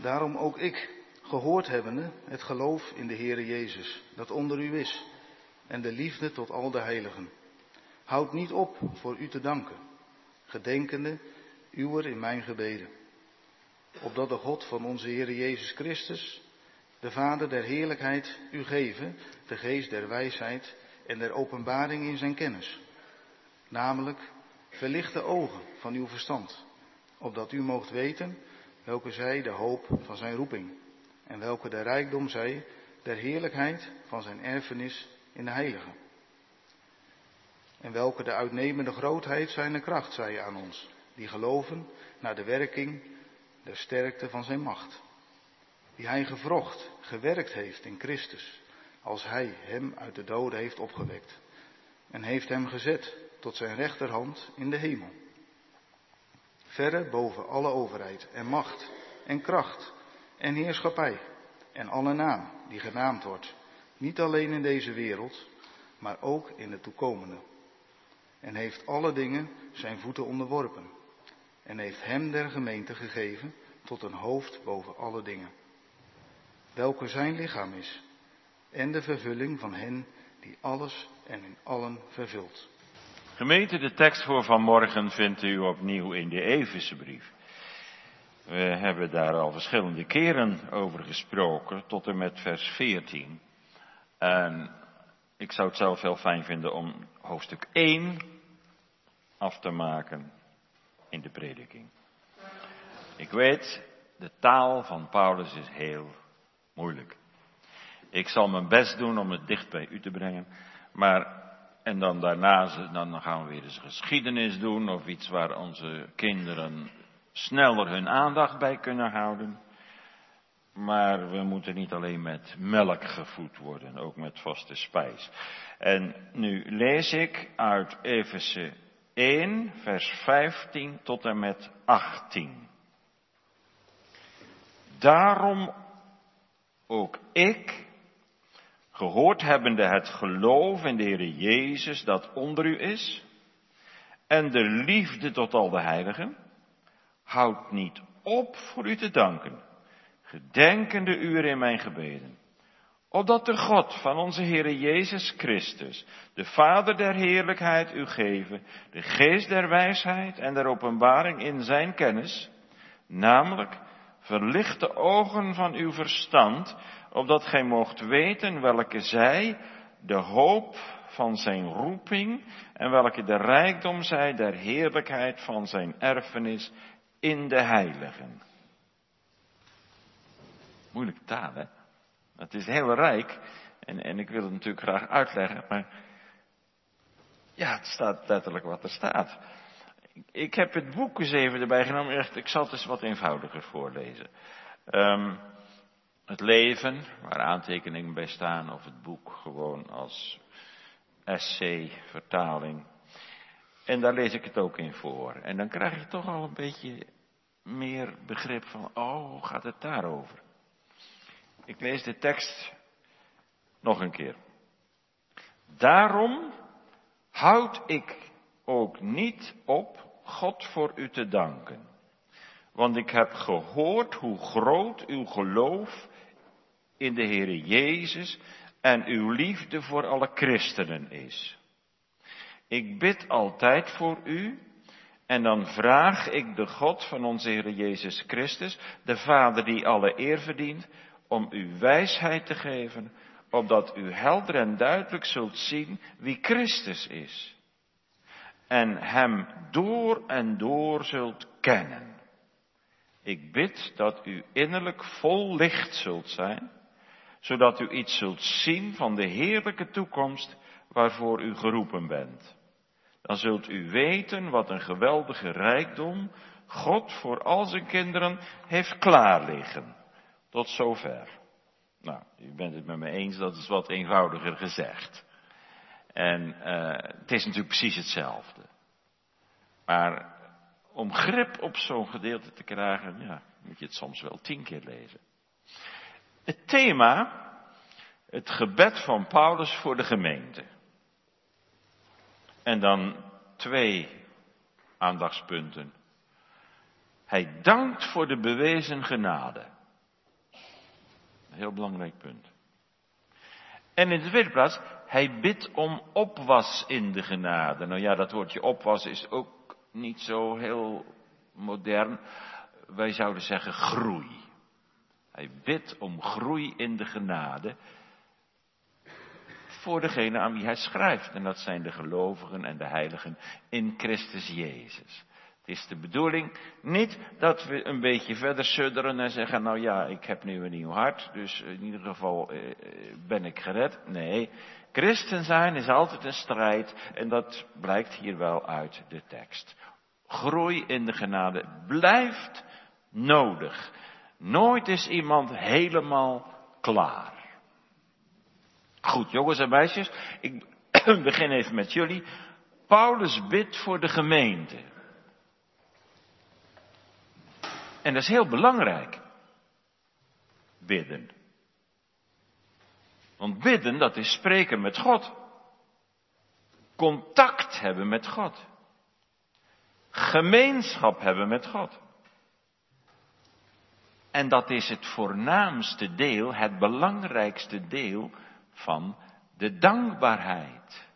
Daarom ook ik, gehoord hebbende het geloof in de Heere Jezus, dat onder u is, en de liefde tot al de heiligen. Houd niet op voor u te danken, gedenkende uwer in mijn gebeden. Opdat de God van onze Heere Jezus Christus, de Vader der heerlijkheid, u geven, de geest der wijsheid en der openbaring in zijn kennis. Namelijk, verlicht de ogen van uw verstand, opdat u moogt weten welke zij de hoop van zijn roeping en welke de rijkdom zij der heerlijkheid van zijn erfenis in de heiligen. En welke de uitnemende grootheid zijn kracht zij aan ons, die geloven naar de werking der sterkte van zijn macht. Die hij gevrocht, gewerkt heeft in Christus, als hij hem uit de doden heeft opgewekt. En heeft hem gezet tot zijn rechterhand in de hemel. Verre boven alle overheid en macht en kracht en heerschappij en alle naam die genaamd wordt. Niet alleen in deze wereld, maar ook in de toekomende. En heeft alle dingen zijn voeten onderworpen. En heeft hem der gemeente gegeven tot een hoofd boven alle dingen. Welke zijn lichaam is. En de vervulling van hen die alles en in allen vervult. Gemeente, de tekst voor vanmorgen vindt u opnieuw in de Efeze brief. We hebben daar al verschillende keren over gesproken, tot en met vers 14. En ik zou het zelf heel fijn vinden om hoofdstuk 1 af te maken in de prediking. Ik weet, de taal van Paulus is heel moeilijk. Ik zal mijn best doen om het dicht bij u te brengen, maar en dan daarna dan gaan we weer eens geschiedenis doen of iets waar onze kinderen sneller hun aandacht bij kunnen houden. Maar we moeten niet alleen met melk gevoed worden, ook met vaste spijs. En nu lees ik uit Efeze 1, vers 15 tot en met 18. Daarom ook ik, gehoord hebbende het geloof in de Heer Jezus dat onder u is, en de liefde tot al de heiligen, houd niet op voor u te danken, gedenkende uren in mijn gebeden, opdat de God van onze Heer Jezus Christus, de Vader der heerlijkheid, u geven, de geest der wijsheid en der openbaring in zijn kennis, namelijk verlicht de ogen van uw verstand, opdat gij moogt weten welke zij de hoop van zijn roeping en welke de rijkdom zij der heerlijkheid van zijn erfenis in de heiligen. Moeilijke taal, hè? Het is heel rijk en, en ik wil het natuurlijk graag uitleggen, maar ja, het staat letterlijk wat er staat. Ik heb het boek eens even erbij genomen, echt, ik zal het eens wat eenvoudiger voorlezen. Um, het leven, waar aantekeningen bij staan, of het boek gewoon als essay, vertaling. En daar lees ik het ook in voor. En dan krijg je toch al een beetje meer begrip van, oh, gaat het daarover? Ik lees de tekst nog een keer. Daarom houd ik ook niet op God voor u te danken. Want ik heb gehoord hoe groot uw geloof in de Heere Jezus en uw liefde voor alle christenen is. Ik bid altijd voor u en dan vraag ik de God van onze Heer Jezus Christus, de Vader die alle eer verdient, om u wijsheid te geven, opdat u helder en duidelijk zult zien wie Christus is. En Hem door en door zult kennen. Ik bid dat u innerlijk vol licht zult zijn, zodat u iets zult zien van de heerlijke toekomst waarvoor u geroepen bent. Dan zult u weten wat een geweldige rijkdom God voor al zijn kinderen heeft klaar liggen. Tot zover. Nou, u bent het met me eens, dat is wat eenvoudiger gezegd. En uh, het is natuurlijk precies hetzelfde. Maar om grip op zo'n gedeelte te krijgen, ja, moet je het soms wel tien keer lezen. Het thema, het gebed van Paulus voor de gemeente. En dan twee aandachtspunten. Hij dankt voor de bewezen genade. Heel belangrijk punt. En in de tweede plaats, hij bidt om opwas in de genade. Nou ja, dat woordje opwas is ook niet zo heel modern. Wij zouden zeggen groei. Hij bidt om groei in de genade voor degene aan wie hij schrijft. En dat zijn de gelovigen en de heiligen in Christus Jezus. Het is de bedoeling niet dat we een beetje verder sudderen en zeggen, nou ja, ik heb nu een nieuw hart, dus in ieder geval eh, eh, ben ik gered. Nee, christen zijn is altijd een strijd en dat blijkt hier wel uit de tekst. Groei in de genade blijft nodig. Nooit is iemand helemaal klaar. Goed, jongens en meisjes, ik begin even met jullie. Paulus bidt voor de gemeente. En dat is heel belangrijk. Bidden. Want bidden, dat is spreken met God. Contact hebben met God. Gemeenschap hebben met God. En dat is het voornaamste deel, het belangrijkste deel van de dankbaarheid.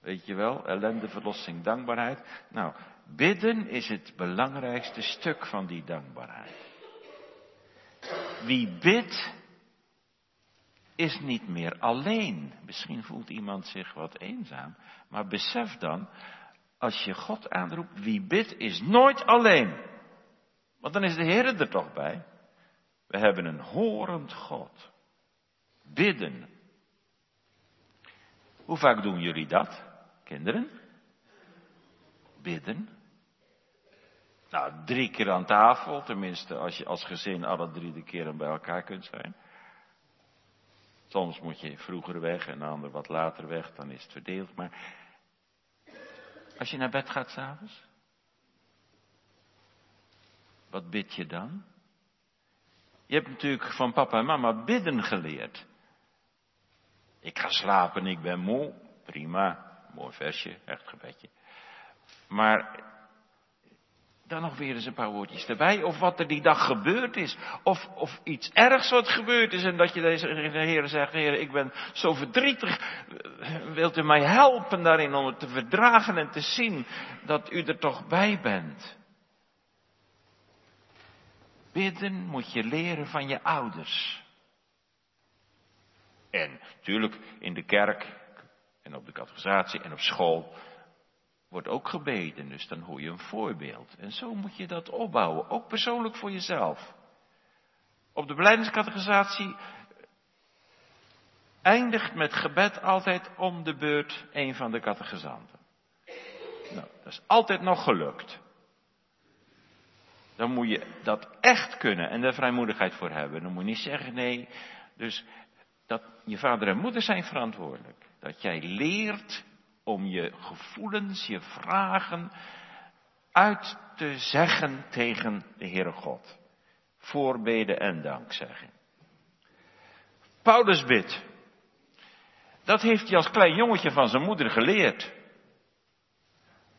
Weet je wel, ellende, verlossing, dankbaarheid. Nou, bidden is het belangrijkste stuk van die dankbaarheid. Wie bidt, is niet meer alleen. Misschien voelt iemand zich wat eenzaam, maar besef dan, als je God aanroept, wie bidt is nooit alleen. Want dan is de Heer er toch bij. We hebben een horend God. Bidden. Hoe vaak doen jullie dat, kinderen? Bidden. Nou, drie keer aan tafel, tenminste als je als gezin alle drie de keren bij elkaar kunt zijn. Soms moet je vroeger weg en de ander wat later weg, dan is het verdeeld. Maar als je naar bed gaat s'avonds, wat bid je dan? Je hebt natuurlijk van papa en mama bidden geleerd. Ik ga slapen, ik ben moe. Prima, mooi versje, echt gebedje. Maar dan nog weer eens een paar woordjes erbij. Of wat er die dag gebeurd is. Of, of iets ergs wat gebeurd is. En dat je deze Heer zegt, Heer, ik ben zo verdrietig. Wilt u mij helpen daarin om het te verdragen en te zien dat u er toch bij bent? Bidden moet je leren van je ouders. En natuurlijk in de kerk en op de catechisatie en op school wordt ook gebeden. Dus dan hoor je een voorbeeld. En zo moet je dat opbouwen, ook persoonlijk voor jezelf. Op de beleidingscategorisatie eindigt met gebed altijd om de beurt een van de catechisanten. Nou, dat is altijd nog gelukt. Dan moet je dat echt kunnen en daar vrijmoedigheid voor hebben. Dan moet je niet zeggen nee. Dus dat je vader en moeder zijn verantwoordelijk. Dat jij leert om je gevoelens, je vragen uit te zeggen tegen de Heere God. Voorbeden en dankzeggen. Paulus bidt. Dat heeft hij als klein jongetje van zijn moeder geleerd.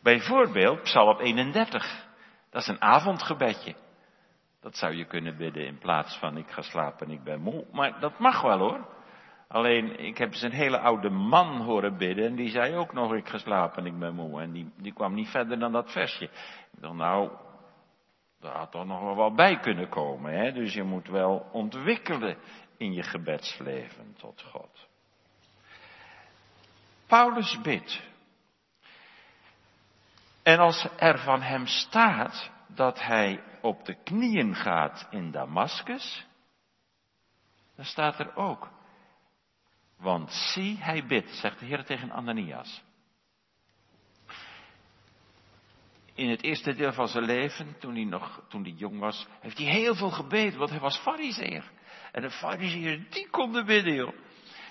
Bijvoorbeeld Psalm 31. Dat is een avondgebedje. Dat zou je kunnen bidden in plaats van ik ga slapen en ik ben moe. Maar dat mag wel hoor. Alleen, ik heb eens een hele oude man horen bidden en die zei ook nog, ik ga slapen en ik ben moe. En die, die kwam niet verder dan dat versje. Ik dacht, nou, daar had toch nog wel wat bij kunnen komen. Hè? Dus je moet wel ontwikkelen in je gebedsleven tot God. Paulus bidt. En als er van hem staat dat hij op de knieën gaat in Damaskus, dan staat er ook, want zie, hij bidt, zegt de Heer tegen Ananias. In het eerste deel van zijn leven, toen hij nog, toen hij jong was, heeft hij heel veel gebeden, want hij was fariseer. En de fariseer, die konden bidden, joh.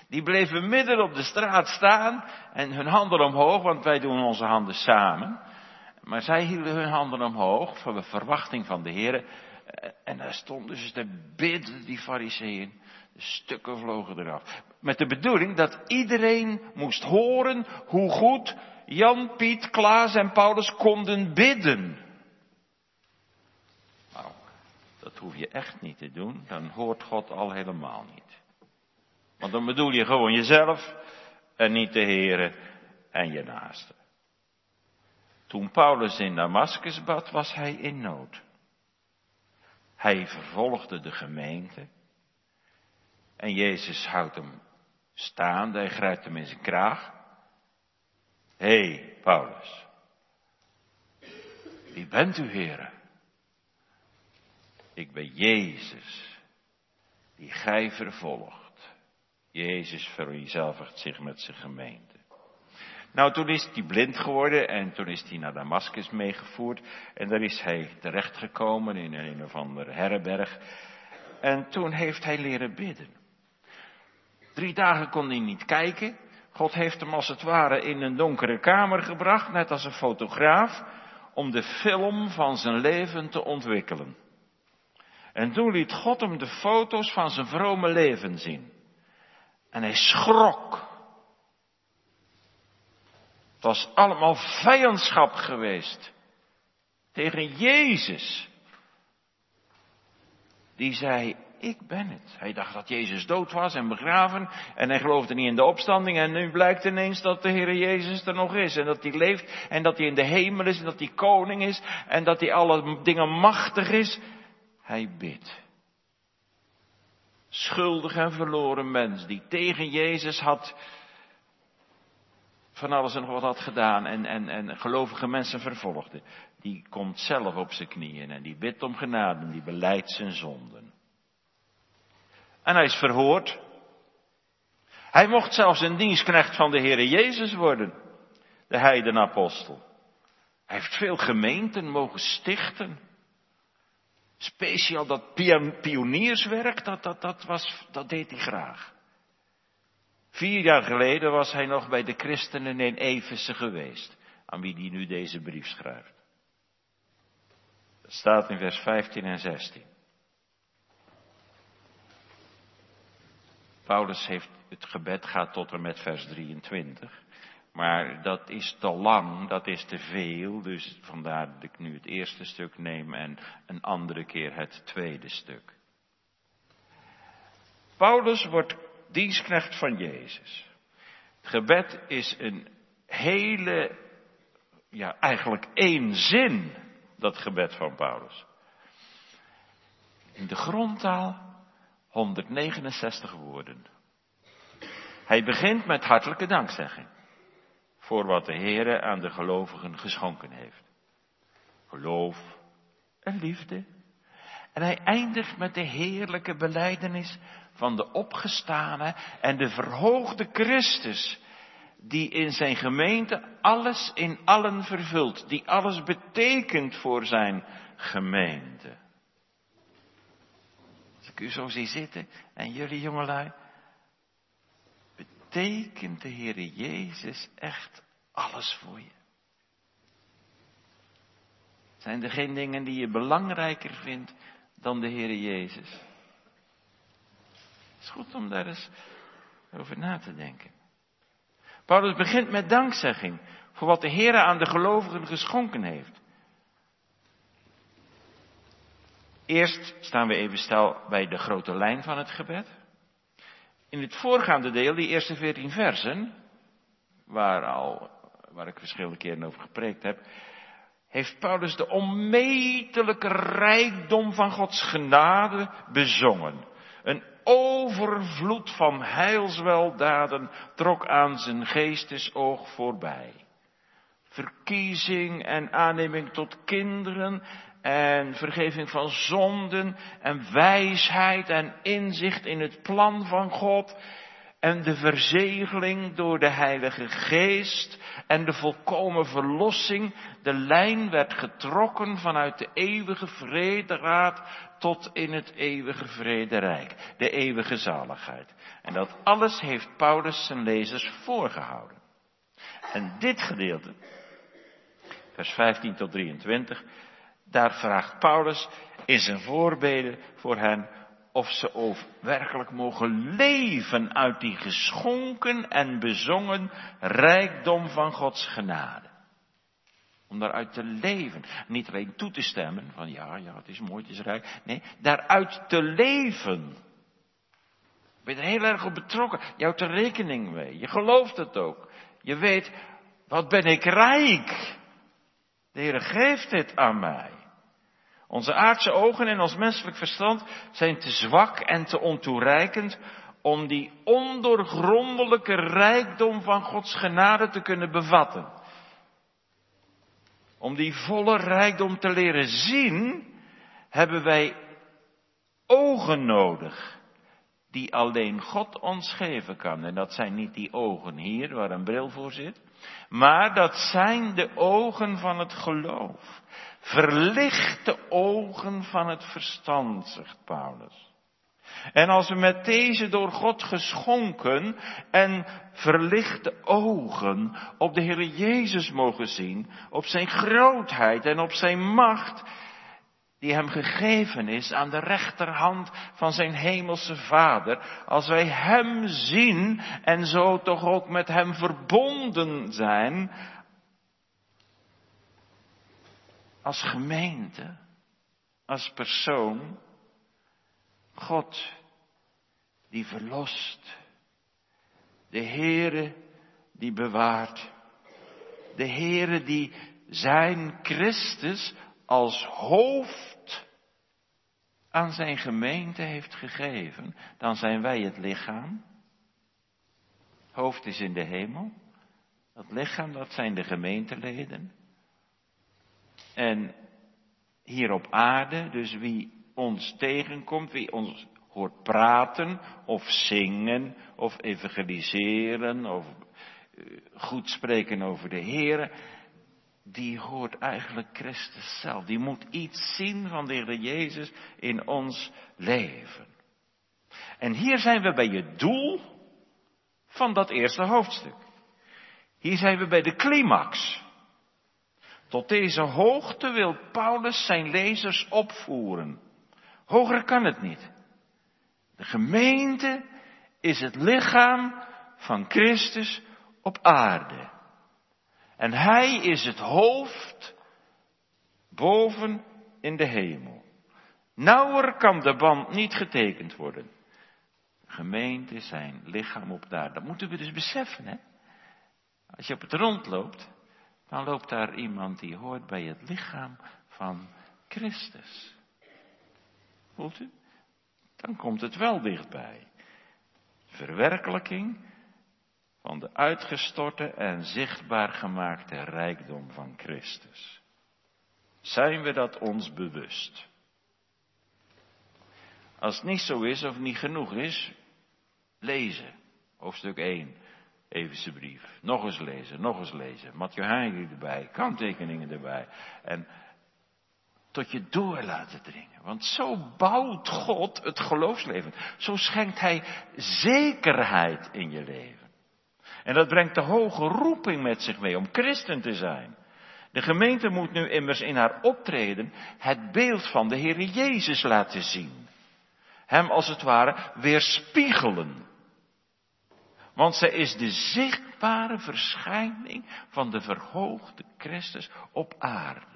Die bleven midden op de straat staan en hun handen omhoog, want wij doen onze handen samen. Maar zij hielden hun handen omhoog voor de verwachting van de Heer. En daar stonden ze te bidden, die fariseeën. Stukken vlogen eraf. Met de bedoeling dat iedereen moest horen hoe goed Jan, Piet, Klaas en Paulus konden bidden. Nou, Dat hoef je echt niet te doen, dan hoort God al helemaal niet. Want dan bedoel je gewoon jezelf en niet de Heere en je naaste. Toen Paulus in Damascus bad, was hij in nood. Hij vervolgde de gemeente. En Jezus houdt hem staande, hij grijpt hem in zijn kraag. Hé, hey, Paulus. Wie bent u, heren? Ik ben Jezus, die gij vervolgt. Jezus vereenzelvigt zich met zijn gemeente. Nou, toen is hij blind geworden en toen is hij naar Damascus meegevoerd. En daar is hij terechtgekomen in een of andere herberg. En toen heeft hij leren bidden. Drie dagen kon hij niet kijken. God heeft hem als het ware in een donkere kamer gebracht, net als een fotograaf, om de film van zijn leven te ontwikkelen. En toen liet God hem de foto's van zijn vrome leven zien. En hij schrok. Het was allemaal vijandschap geweest tegen Jezus. Die zei, ik ben het. Hij dacht dat Jezus dood was en begraven en hij geloofde niet in de opstanding en nu blijkt ineens dat de Heer Jezus er nog is en dat hij leeft en dat hij in de hemel is en dat hij koning is en dat hij alle dingen machtig is. Hij bidt. Schuldig en verloren mens die tegen Jezus had van alles en nog wat had gedaan en, en, en gelovige mensen vervolgde. Die komt zelf op zijn knieën en die bidt om genade en die beleidt zijn zonden. En hij is verhoord. Hij mocht zelfs een dienstknecht van de Heere Jezus worden, de heidenapostel. Hij heeft veel gemeenten mogen stichten. Speciaal dat pionierswerk, dat, dat, dat, was, dat deed hij graag. Vier jaar geleden was hij nog bij de christenen in Efeze geweest, aan wie hij nu deze brief schrijft. Dat staat in vers 15 en 16. Paulus heeft het gebed gaat tot en met vers 23. Maar dat is te lang, dat is te veel, dus vandaar dat ik nu het eerste stuk neem en een andere keer het tweede stuk. Paulus wordt dienstknecht van Jezus. Het gebed is een hele, ja eigenlijk één zin, dat gebed van Paulus. In de grondtaal 169 woorden. Hij begint met hartelijke dankzegging voor wat de Heere aan de gelovigen geschonken heeft. Geloof en liefde. En hij eindigt met de heerlijke beleidenis van de opgestane en de verhoogde Christus, die in zijn gemeente alles in allen vervult, die alles betekent voor zijn gemeente. Als ik u zo zie zitten en jullie jongelui, betekent de Heere Jezus echt alles voor je? Zijn er geen dingen die je belangrijker vindt dan de Heere Jezus? Is goed om daar eens over na te denken. Paulus begint met dankzegging voor wat de Heer aan de gelovigen geschonken heeft. Eerst staan we even stil bij de grote lijn van het gebed. In het voorgaande deel, die eerste veertien versen, waar, al, waar ik verschillende keren over gepreekt heb, heeft Paulus de onmetelijke rijkdom van Gods genade bezongen. Een overvloed van heilsweldaden trok aan zijn geestesoog voorbij. Verkiezing en aanneming tot kinderen en vergeving van zonden en wijsheid en inzicht in het plan van God en de verzegeling door de Heilige Geest en de volkomen verlossing. De lijn werd getrokken vanuit de eeuwige vrederaad tot in het eeuwige vrederijk, de eeuwige zaligheid. En dat alles heeft Paulus zijn lezers voorgehouden. En dit gedeelte, vers 15 tot 23, daar vraagt Paulus in zijn voorbeden voor hen of ze ook werkelijk mogen leven uit die geschonken en bezongen rijkdom van Gods genade. Om daaruit te leven. Niet alleen toe te stemmen van ja, ja, het is mooi, het is rijk. Nee, daaruit te leven. Je bent er heel erg op betrokken. Je houdt er rekening mee. Je gelooft het ook. Je weet, wat ben ik rijk. De Heer geeft dit aan mij. Onze aardse ogen en ons menselijk verstand zijn te zwak en te ontoereikend om die ondoorgrondelijke rijkdom van Gods genade te kunnen bevatten. Om die volle rijkdom te leren zien, hebben wij ogen nodig die alleen God ons geven kan. En dat zijn niet die ogen hier waar een bril voor zit, maar dat zijn de ogen van het geloof. Verlichte ogen van het verstand, zegt Paulus. En als we met deze door God geschonken en verlichte ogen op de Heer Jezus mogen zien, op zijn grootheid en op zijn macht, die hem gegeven is aan de rechterhand van zijn hemelse Vader, als wij hem zien en zo toch ook met hem verbonden zijn, als gemeente, als persoon, God die verlost, de Heere die bewaart, de Heere die zijn Christus als hoofd aan zijn gemeente heeft gegeven, dan zijn wij het lichaam. Hoofd is in de hemel. Dat lichaam, dat zijn de gemeenteleden. En hier op aarde, dus wie ons tegenkomt, wie ons hoort praten of zingen of evangeliseren of eh, goed spreken over de Heer, die hoort eigenlijk Christus zelf. Die moet iets zien van de Heer Jezus in ons leven. En hier zijn we bij het doel van dat eerste hoofdstuk. Hier zijn we bij de climax. Tot deze hoogte wil Paulus zijn lezers opvoeren. Hoger kan het niet. De gemeente is het lichaam van Christus op aarde. En hij is het hoofd boven in de hemel. Nauwer kan de band niet getekend worden. De gemeente is zijn lichaam op daar. Dat moeten we dus beseffen, hè. Als je op het rond loopt, dan loopt daar iemand die hoort bij het lichaam van Christus. Voelt u? Dan komt het wel dichtbij. Verwerkelijking van de uitgestorte en zichtbaar gemaakte rijkdom van Christus. Zijn we dat ons bewust? Als het niet zo is of niet genoeg is, lezen. Hoofdstuk 1, Evense brief. Nog eens lezen, nog eens lezen. Matthew erbij, kanttekeningen erbij. En tot je door laten dringen. Want zo bouwt God het geloofsleven. Zo schenkt Hij zekerheid in je leven. En dat brengt de hoge roeping met zich mee om christen te zijn. De gemeente moet nu immers in haar optreden het beeld van de Heer Jezus laten zien. Hem als het ware weerspiegelen. Want zij is de zichtbare verschijning van de verhoogde Christus op aarde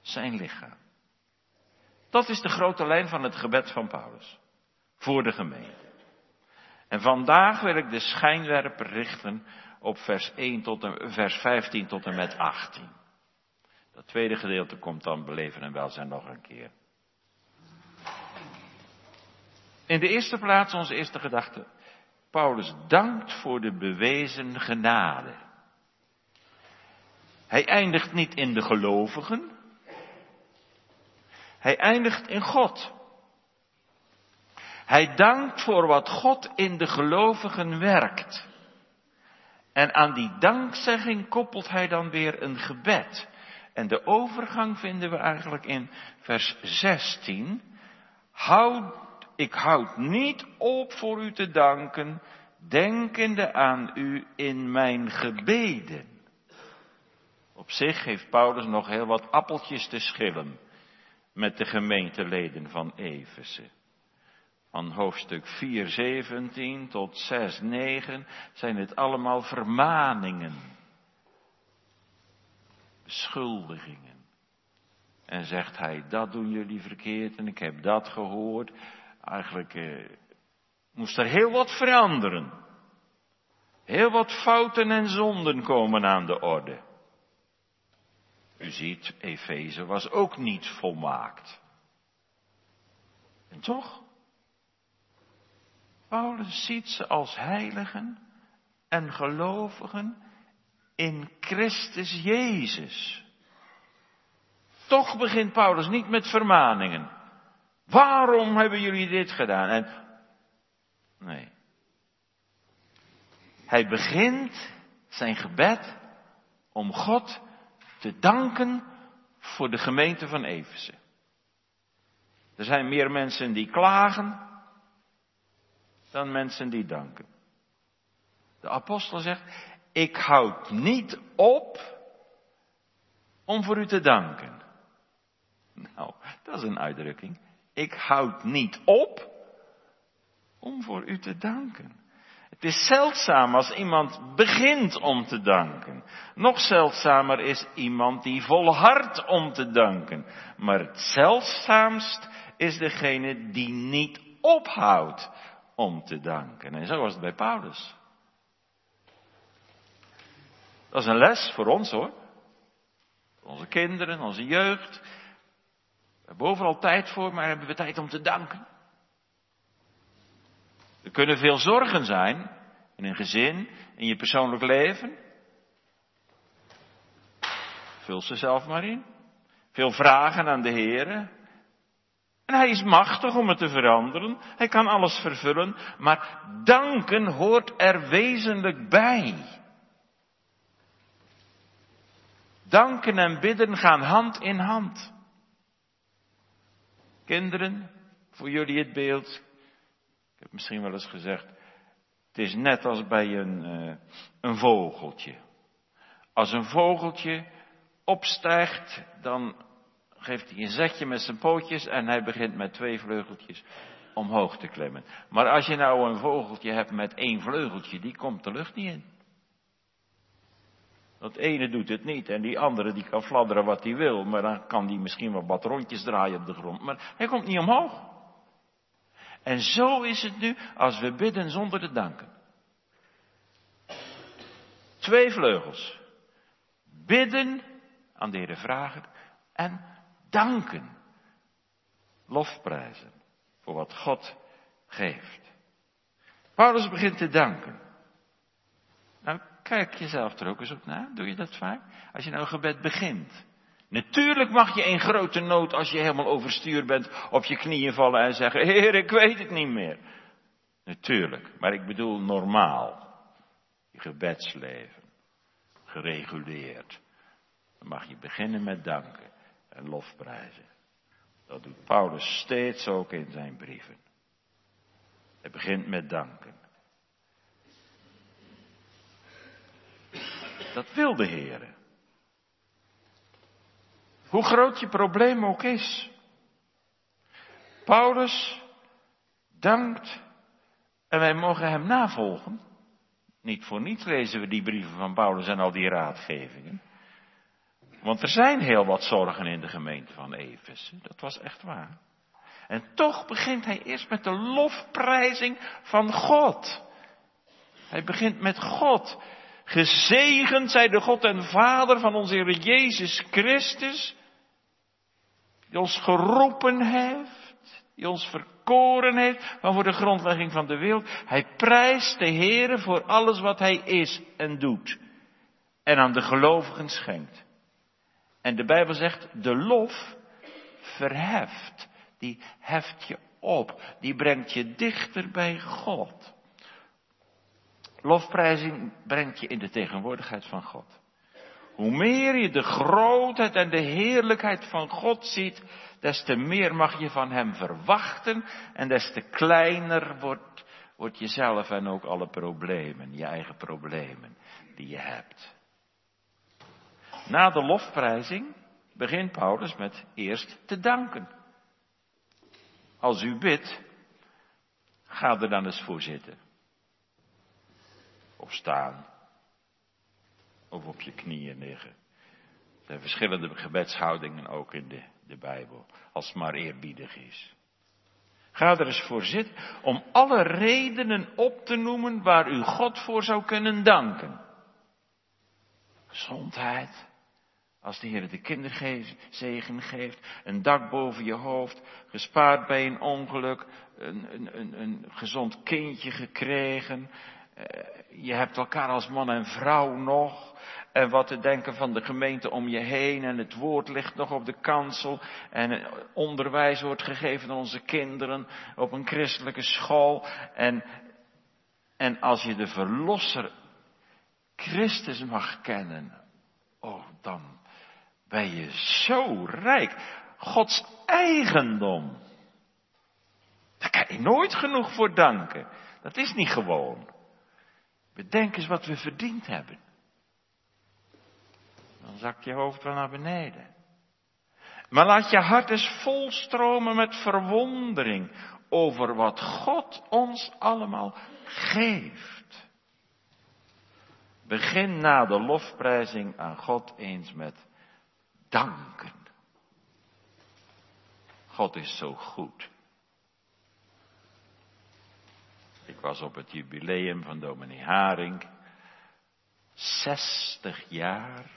zijn lichaam. Dat is de grote lijn van het gebed van Paulus. Voor de gemeente. En vandaag wil ik de schijnwerper richten op vers, 1 tot en, vers 15 tot en met 18. Dat tweede gedeelte komt dan beleven en welzijn nog een keer. In de eerste plaats onze eerste gedachte. Paulus dankt voor de bewezen genade. Hij eindigt niet in de gelovigen, hij eindigt in God. Hij dankt voor wat God in de gelovigen werkt. En aan die dankzegging koppelt hij dan weer een gebed. En de overgang vinden we eigenlijk in vers 16. Houd, ik houd niet op voor u te danken, denkende aan u in mijn gebeden. Op zich heeft Paulus nog heel wat appeltjes te schillen met de gemeenteleden van Efeze. Van hoofdstuk 4, 17 tot 6, 9 zijn het allemaal vermaningen. beschuldigingen. En zegt hij, dat doen jullie verkeerd en ik heb dat gehoord. Eigenlijk eh, moest er heel wat veranderen. Heel wat fouten en zonden komen aan de orde. U ziet, Efeze was ook niet volmaakt. En toch, Paulus ziet ze als heiligen en gelovigen in Christus Jezus. Toch begint Paulus niet met vermaningen. Waarom hebben jullie dit gedaan? En nee. Hij begint zijn gebed om God te danken voor de gemeente van Efeze. Er zijn meer mensen die klagen dan mensen die danken. De apostel zegt, ik houd niet op om voor u te danken. Nou, dat is een uitdrukking. Ik houd niet op om voor u te danken. Het is zeldzaam als iemand begint om te danken. Nog zeldzamer is iemand die volhardt om te danken. Maar het zeldzaamst is degene die niet ophoudt om te danken. En zo was het bij Paulus. Dat is een les voor ons hoor. Voor onze kinderen, onze jeugd. We hebben overal tijd voor, maar hebben we tijd om te danken? Er kunnen veel zorgen zijn in een gezin, in je persoonlijk leven. Vul ze zelf maar in. Veel vragen aan de Heer. En hij is machtig om het te veranderen. Hij kan alles vervullen. Maar danken hoort er wezenlijk bij. Danken en bidden gaan hand in hand. Kinderen, voor jullie het beeld. Ik heb misschien wel eens gezegd. Het is net als bij een, uh, een vogeltje. Als een vogeltje opstijgt, dan geeft hij een zetje met zijn pootjes en hij begint met twee vleugeltjes omhoog te klimmen. Maar als je nou een vogeltje hebt met één vleugeltje, die komt de lucht niet in. Dat ene doet het niet en die andere die kan fladderen wat hij wil, maar dan kan die misschien wel wat rondjes draaien op de grond, maar hij komt niet omhoog. En zo is het nu als we bidden zonder te danken. Twee vleugels. Bidden, aan de Heer vragen en danken. Lofprijzen voor wat God geeft. Paulus begint te danken. Nou, kijk jezelf er ook eens op na. Doe je dat vaak? Als je nou een gebed begint. Natuurlijk mag je in grote nood, als je helemaal overstuur bent, op je knieën vallen en zeggen, Heer, ik weet het niet meer. Natuurlijk, maar ik bedoel normaal. Je gebedsleven. Gereguleerd. Dan mag je beginnen met danken en lofprijzen. Dat doet Paulus steeds ook in zijn brieven. Hij begint met danken. Dat wil de Heer. Hoe groot je probleem ook is. Paulus dankt en wij mogen hem navolgen. Niet voor niets lezen we die brieven van Paulus en al die raadgevingen. Want er zijn heel wat zorgen in de gemeente van Efeze. Dat was echt waar. En toch begint hij eerst met de lofprijzing van God. Hij begint met God. Gezegend zij de God en Vader van onze Heer Jezus Christus, die ons geroepen heeft, die ons verkoren heeft van voor de grondlegging van de wereld. Hij prijst de Heere voor alles wat Hij is en doet en aan de gelovigen schenkt. En de Bijbel zegt, de lof verheft, die heft je op, die brengt je dichter bij God. Lofprijzing brengt je in de tegenwoordigheid van God. Hoe meer je de grootheid en de heerlijkheid van God ziet, des te meer mag je van Hem verwachten en des te kleiner wordt, wordt jezelf en ook alle problemen, je eigen problemen die je hebt. Na de lofprijzing begint Paulus met eerst te danken. Als u bidt, ga er dan eens voor zitten. Of staan. Of op je knieën liggen. zijn verschillende gebedshoudingen ook in de, de Bijbel, als het maar eerbiedig is. Ga er eens voor zitten om alle redenen op te noemen waar u God voor zou kunnen danken. Gezondheid, als de Heer de kinderzegen geeft, een dak boven je hoofd, gespaard bij een ongeluk, een, een, een, een gezond kindje gekregen. Eh, je hebt elkaar als man en vrouw nog. En wat te denken van de gemeente om je heen. En het woord ligt nog op de kansel. En onderwijs wordt gegeven aan onze kinderen op een christelijke school. En, en als je de verlosser Christus mag kennen. Oh, dan ben je zo rijk. Gods eigendom. Daar kan je nooit genoeg voor danken. Dat is niet gewoon. Bedenk eens wat we verdiend hebben. Dan zakt je hoofd wel naar beneden. Maar laat je hart eens volstromen met verwondering over wat God ons allemaal geeft. Begin na de lofprijzing aan God eens met danken. God is zo goed. Ik was op het jubileum van dominee Haring. 60 jaar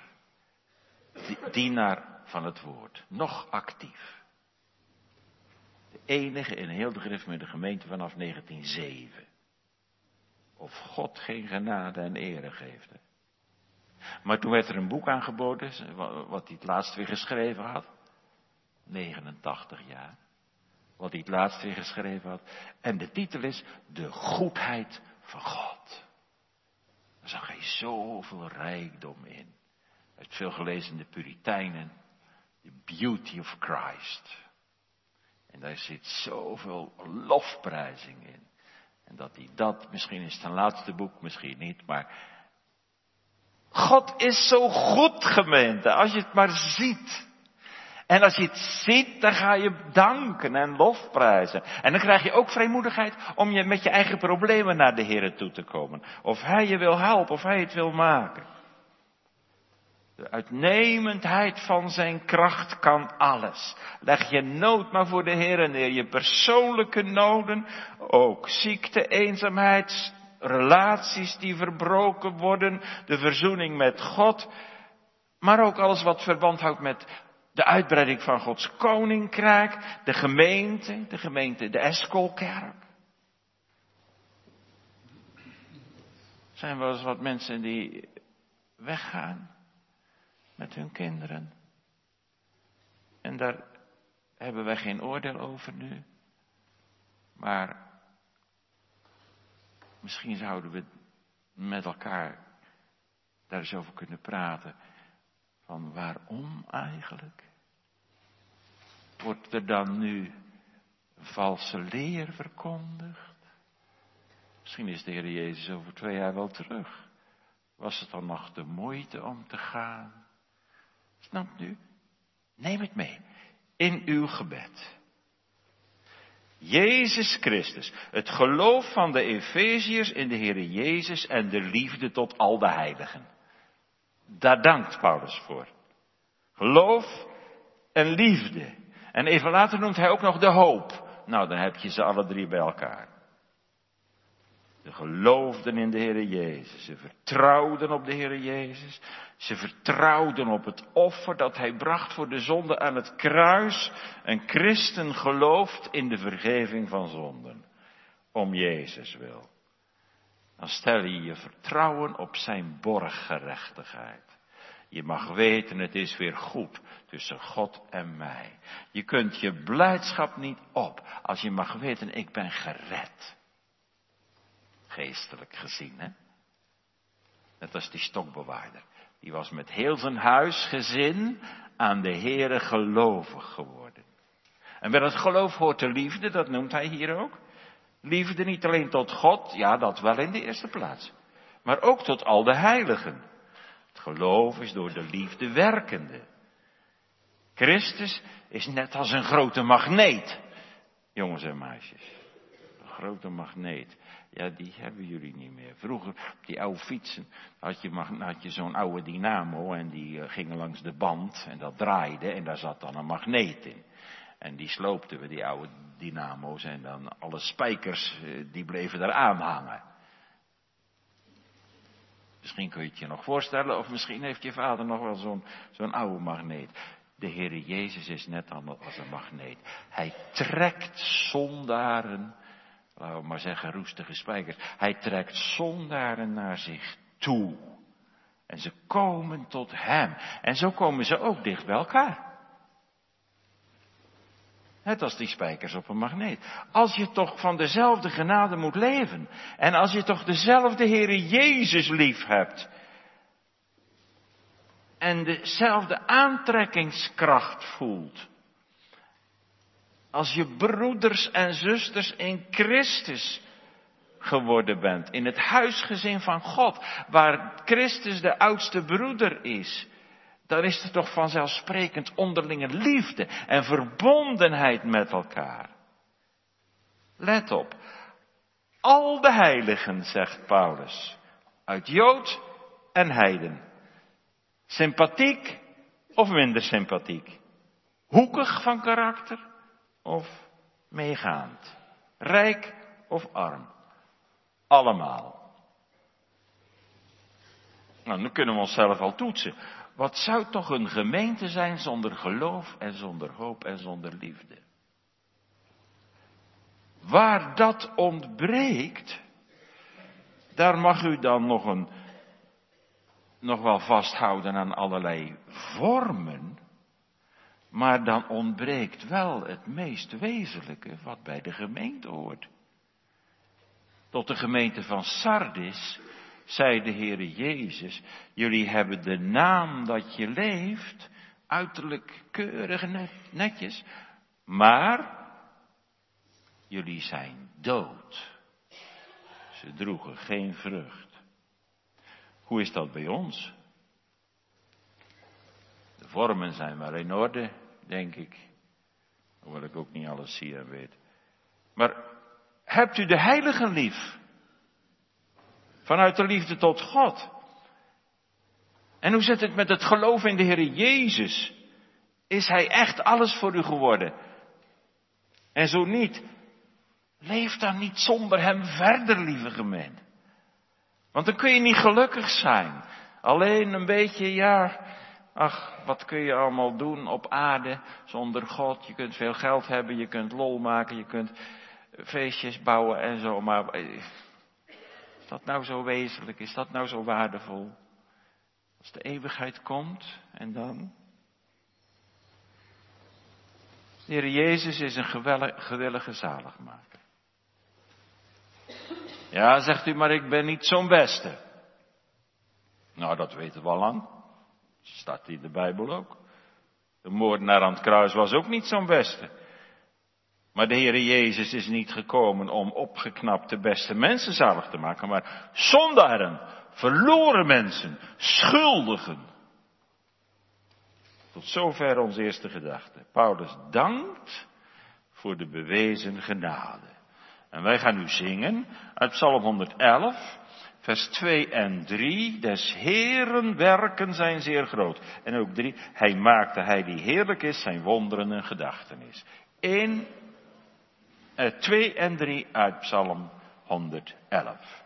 dienaar van het woord. Nog actief. De enige in heel de gereformeerde gemeente vanaf 1907. Of God geen genade en ere geeft. Maar toen werd er een boek aangeboden, wat hij het laatst weer geschreven had. 89 jaar. Wat hij het laatst weer geschreven had. En de titel is De goedheid van God. Daar zag hij zoveel rijkdom in. Uit veel gelezen de Puritijnen. The beauty of Christ. En daar zit zoveel lofprijzing in. En dat hij dat, misschien is zijn laatste boek, misschien niet, maar God is zo goed, gemeente, als je het maar ziet. En als je het ziet, dan ga je danken en lofprijzen. En dan krijg je ook vrijmoedigheid om je met je eigen problemen naar de Heer toe te komen. Of Hij je wil helpen, of Hij het wil maken. De uitnemendheid van zijn kracht kan alles. Leg je nood maar voor de Heer neer, je persoonlijke noden, ook ziekte, eenzaamheid, relaties die verbroken worden, de verzoening met God, maar ook alles wat verband houdt met de uitbreiding van Gods koninkrijk, de gemeente, de gemeente, de Eskolkerk. Er zijn wel eens wat mensen die weggaan met hun kinderen. En daar hebben wij geen oordeel over nu. Maar Misschien zouden we met elkaar daar eens over kunnen praten. Van waarom eigenlijk? Wordt er dan nu een valse leer verkondigd? Misschien is de Heer Jezus over twee jaar wel terug. Was het dan nog de moeite om te gaan? Snapt u? Neem het mee in uw gebed. Jezus Christus. Het geloof van de Efeziërs in de Heer Jezus en de liefde tot al de heiligen. Daar dankt Paulus voor. Geloof en liefde. En even later noemt hij ook nog de hoop. Nou, dan heb je ze alle drie bij elkaar. Ze geloofden in de Heer Jezus. Ze vertrouwden op de Heer Jezus. Ze vertrouwden op het offer dat Hij bracht voor de zonde aan het kruis. Een christen gelooft in de vergeving van zonden. Om Jezus wil. Dan stel je je vertrouwen op Zijn borggerechtigheid. Je mag weten, het is weer goed tussen God en mij. Je kunt je blijdschap niet op als je mag weten, ik ben gered geestelijk gezien. Hè? Net als die stokbewaarder. Die was met heel zijn huisgezin aan de Heere gelovig geworden. En bij dat geloof hoort de liefde, dat noemt hij hier ook. Liefde niet alleen tot God, ja dat wel in de eerste plaats. Maar ook tot al de heiligen. Het geloof is door de liefde werkende. Christus is net als een grote magneet, jongens en meisjes grote magneet. Ja, die hebben jullie niet meer. Vroeger, op die oude fietsen, had je, had je zo'n oude dynamo en die uh, gingen langs de band en dat draaide en daar zat dan een magneet in. En die sloopten we, die oude dynamo's, en dan alle spijkers, uh, die bleven eraan hangen. Misschien kun je het je nog voorstellen, of misschien heeft je vader nog wel zo'n zo'n oude magneet. De Heere Jezus is net als een magneet. Hij trekt zondaren, laten we maar zeggen roestige spijkers. Hij trekt zondaren naar zich toe. En ze komen tot Hem. En zo komen ze ook dicht bij elkaar. Net als die spijkers op een magneet. Als je toch van dezelfde genade moet leven. En als je toch dezelfde Heere Jezus lief hebt. En dezelfde aantrekkingskracht voelt. Als je broeders en zusters in Christus geworden bent. In het huisgezin van God. Waar Christus de oudste broeder is dan is er toch vanzelfsprekend onderlinge liefde en verbondenheid met elkaar. Let op, al de heiligen, zegt Paulus, uit Jood en Heiden. Sympathiek of minder sympathiek? Hoekig van karakter of meegaand? Rijk of arm? Allemaal. Nou, nu kunnen we onszelf al toetsen. Wat zou toch een gemeente zijn zonder geloof en zonder hoop en zonder liefde? Waar dat ontbreekt, daar mag u dan nog, een, nog wel vasthouden aan allerlei vormen, maar dan ontbreekt wel het meest wezenlijke wat bij de gemeente hoort. Tot de gemeente van Sardis zei de Heere Jezus, jullie hebben de naam dat je leeft, uiterlijk keurig netjes, maar jullie zijn dood. Ze droegen geen vrucht. Hoe is dat bij ons? De vormen zijn maar in orde, denk ik. Hoewel ik ook niet alles zie en weet. Maar hebt u de heiligen lief? Vanuit de liefde tot God. En hoe zit het met het geloof in de Heer Jezus? Is Hij echt alles voor u geworden? En zo niet, leef dan niet zonder Hem verder, lieve gemeente. Want dan kun je niet gelukkig zijn. Alleen een beetje, ja, ach, wat kun je allemaal doen op aarde zonder God? Je kunt veel geld hebben, je kunt lol maken, je kunt feestjes bouwen en zo, maar eh, dat nou zo wezenlijk? Is dat nou zo waardevol? Als de eeuwigheid komt en dan? De Heer Jezus is een gewillige zaligmaker. Ja, zegt u, maar ik ben niet zo'n beste. Nou, dat weten we al lang. Staat in de Bijbel ook. De moordenaar aan het kruis was ook niet zo'n beste. Maar de Heere Jezus is niet gekomen om opgeknapte beste mensen zalig te maken, maar zondaren, verloren mensen, schuldigen. Tot zover onze eerste gedachte. Paulus dankt voor de bewezen genade. En wij gaan nu zingen uit Psalm 111, vers 2 en 3. Des Heeren werken zijn zeer groot. En ook 3. Hij maakte hij die heerlijk is, zijn wonderen en gedachtenis. In 2 en 3 uit Psalm 111.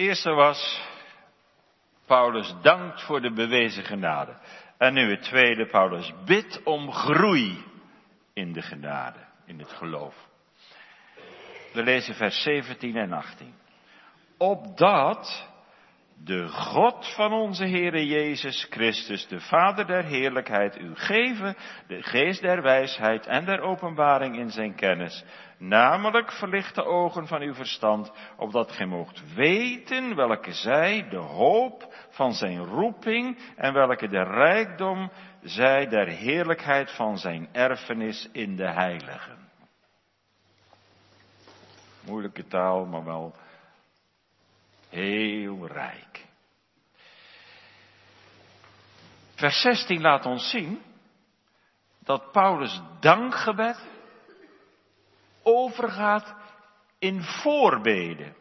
Eerste was, Paulus dankt voor de bewezen genade. En nu het tweede, Paulus bidt om groei in de genade, in het geloof. We lezen vers 17 en 18. Opdat de God van onze Heere Jezus Christus, de Vader der heerlijkheid, u geven de geest der wijsheid en der openbaring in zijn kennis, namelijk verlichte ogen van uw verstand, opdat gij moogt weten welke zij de hoop van zijn roeping en welke de rijkdom zij der heerlijkheid van zijn erfenis in de heiligen. Moeilijke taal, maar wel heel rijk. Vers 16 laat ons zien dat Paulus dankgebed overgaat in voorbeden.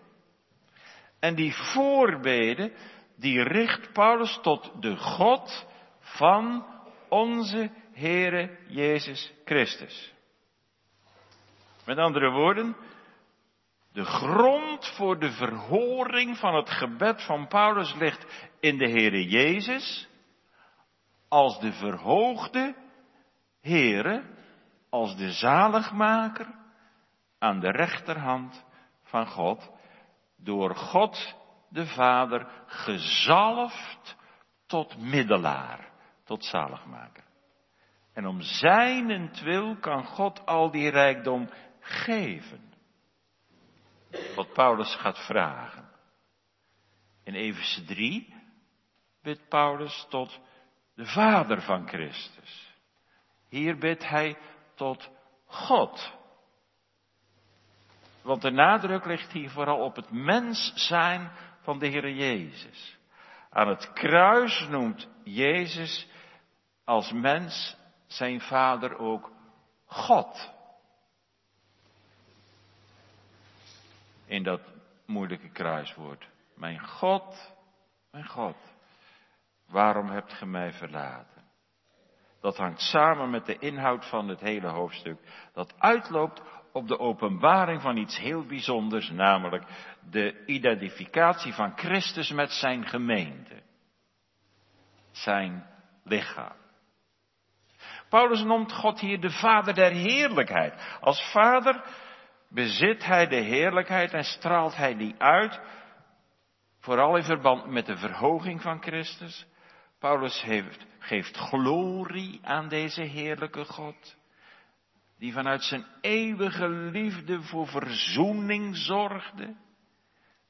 En die voorbeden, die richt Paulus tot de God van onze Heere Jezus Christus. Met andere woorden, de grond voor de verhoring van het gebed van Paulus ligt in de Heere Jezus als de verhoogde Heere, als de zaligmaker aan de rechterhand van God, door God de Vader gezalfd tot middelaar, tot zaligmaker. En om zijnentwil kan God al die rijkdom geven wat Paulus gaat vragen. In Efeze 3 bidt Paulus tot de Vader van Christus. Hier bidt hij tot God. Want de nadruk ligt hier vooral op het mens zijn van de Heer Jezus. Aan het kruis noemt Jezus als mens zijn vader ook God. In dat moeilijke kruiswoord. Mijn God, mijn God, waarom hebt ge mij verlaten? Dat hangt samen met de inhoud van het hele hoofdstuk, dat uitloopt op de openbaring van iets heel bijzonders, namelijk de identificatie van Christus met zijn gemeente, zijn lichaam. Paulus noemt God hier de Vader der heerlijkheid. Als Vader bezit hij de heerlijkheid en straalt hij die uit, vooral in verband met de verhoging van Christus. Paulus heeft, geeft glorie aan deze heerlijke God, die vanuit zijn eeuwige liefde voor verzoening zorgde.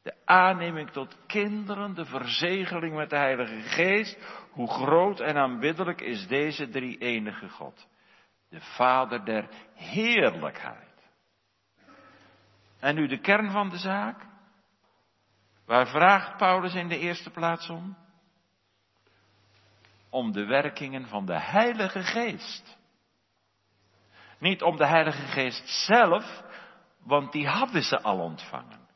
De aanneming tot kinderen, de verzegeling met de Heilige Geest. Hoe groot en aanbiddelijk is deze drie enige God. De Vader der heerlijkheid. En nu de kern van de zaak. Waar vraagt Paulus in de eerste plaats om? Om de werkingen van de Heilige Geest. Niet om de Heilige Geest zelf, want die hadden ze al ontvangen.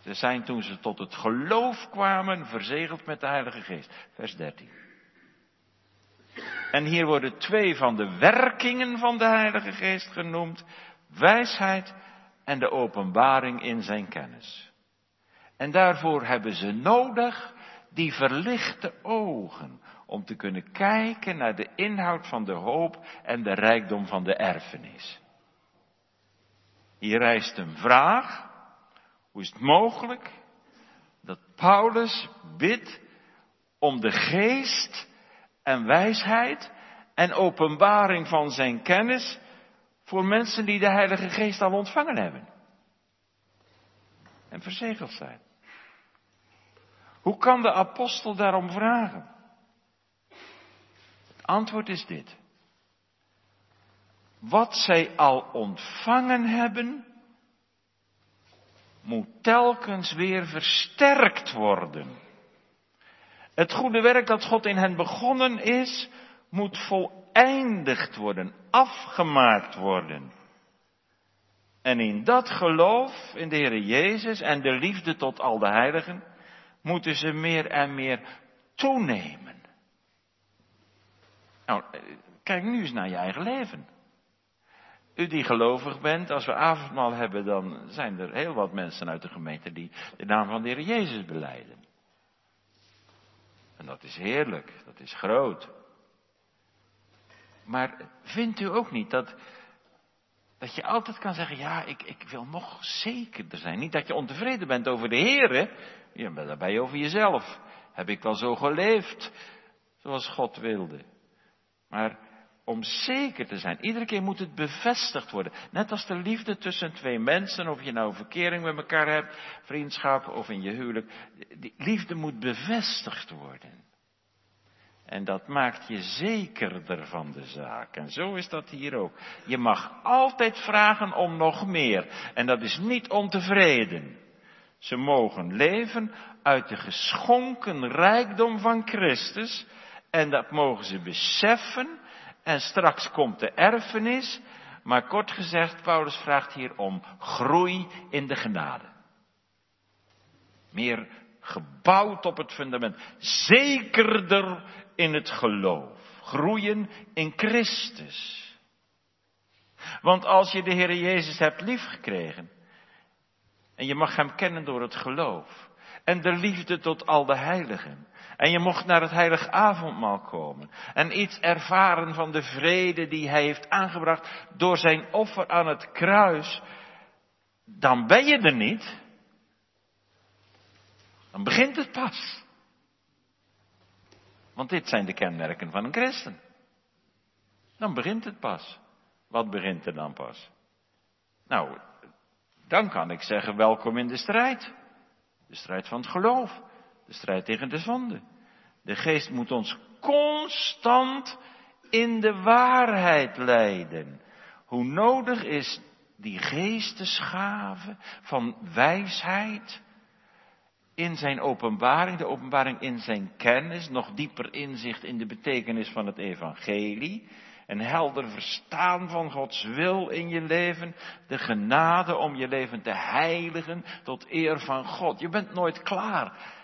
Ze zijn toen ze tot het geloof kwamen verzegeld met de Heilige Geest. Vers 13. En hier worden twee van de werkingen van de Heilige Geest genoemd wijsheid en de openbaring in zijn kennis. En daarvoor hebben ze nodig die verlichte ogen om te kunnen kijken naar de inhoud van de hoop en de rijkdom van de erfenis. Hier rijst een vraag. Hoe is het mogelijk dat Paulus bidt om de geest en wijsheid en openbaring van zijn kennis voor mensen die de Heilige Geest al ontvangen hebben. En verzegeld zijn. Hoe kan de apostel daarom vragen? Het antwoord is dit. Wat zij al ontvangen hebben, moet telkens weer versterkt worden. Het goede werk dat God in hen begonnen is, moet voleindigd worden, afgemaakt worden. En in dat geloof in de Heer Jezus en de liefde tot al de heiligen, moeten ze meer en meer toenemen. Nou, kijk nu eens naar je eigen leven. U die gelovig bent, als we avondmaal hebben, dan zijn er heel wat mensen uit de gemeente die de naam van de Heer Jezus beleiden. En dat is heerlijk, dat is groot. Maar vindt u ook niet dat, dat je altijd kan zeggen, ja, ik, ik wil nog zekerder zijn. Niet dat je ontevreden bent over de Heer, je bent daarbij over jezelf. Heb ik wel zo geleefd, zoals God wilde. Maar om zeker te zijn, iedere keer moet het bevestigd worden. Net als de liefde tussen twee mensen, of je nou verkering met elkaar hebt, vriendschap of in je huwelijk. Die liefde moet bevestigd worden. En dat maakt je zekerder van de zaak. En zo is dat hier ook. Je mag altijd vragen om nog meer. En dat is niet ontevreden. Ze mogen leven uit de geschonken rijkdom van Christus. En dat mogen ze beseffen. En straks komt de erfenis. Maar kort gezegd, Paulus vraagt hier om groei in de genade. Meer gebouwd op het fundament. Zekerder in het geloof. Groeien in Christus. Want als je de Heer Jezus hebt liefgekregen. En je mag Hem kennen door het geloof. En de liefde tot al de heiligen. En je mocht naar het heilig avondmaal komen. En iets ervaren van de vrede die Hij heeft aangebracht door zijn offer aan het kruis. Dan ben je er niet. Dan begint het pas. Want dit zijn de kenmerken van een christen. Dan begint het pas. Wat begint er dan pas? Nou, dan kan ik zeggen welkom in de strijd. De strijd van het geloof. De strijd tegen de zonde. De geest moet ons constant in de waarheid leiden. Hoe nodig is die geestesgave van wijsheid, in zijn openbaring, de openbaring in zijn kennis, nog dieper inzicht in de betekenis van het evangelie, een helder verstaan van Gods wil in je leven, de genade om je leven te heiligen tot eer van God. Je bent nooit klaar.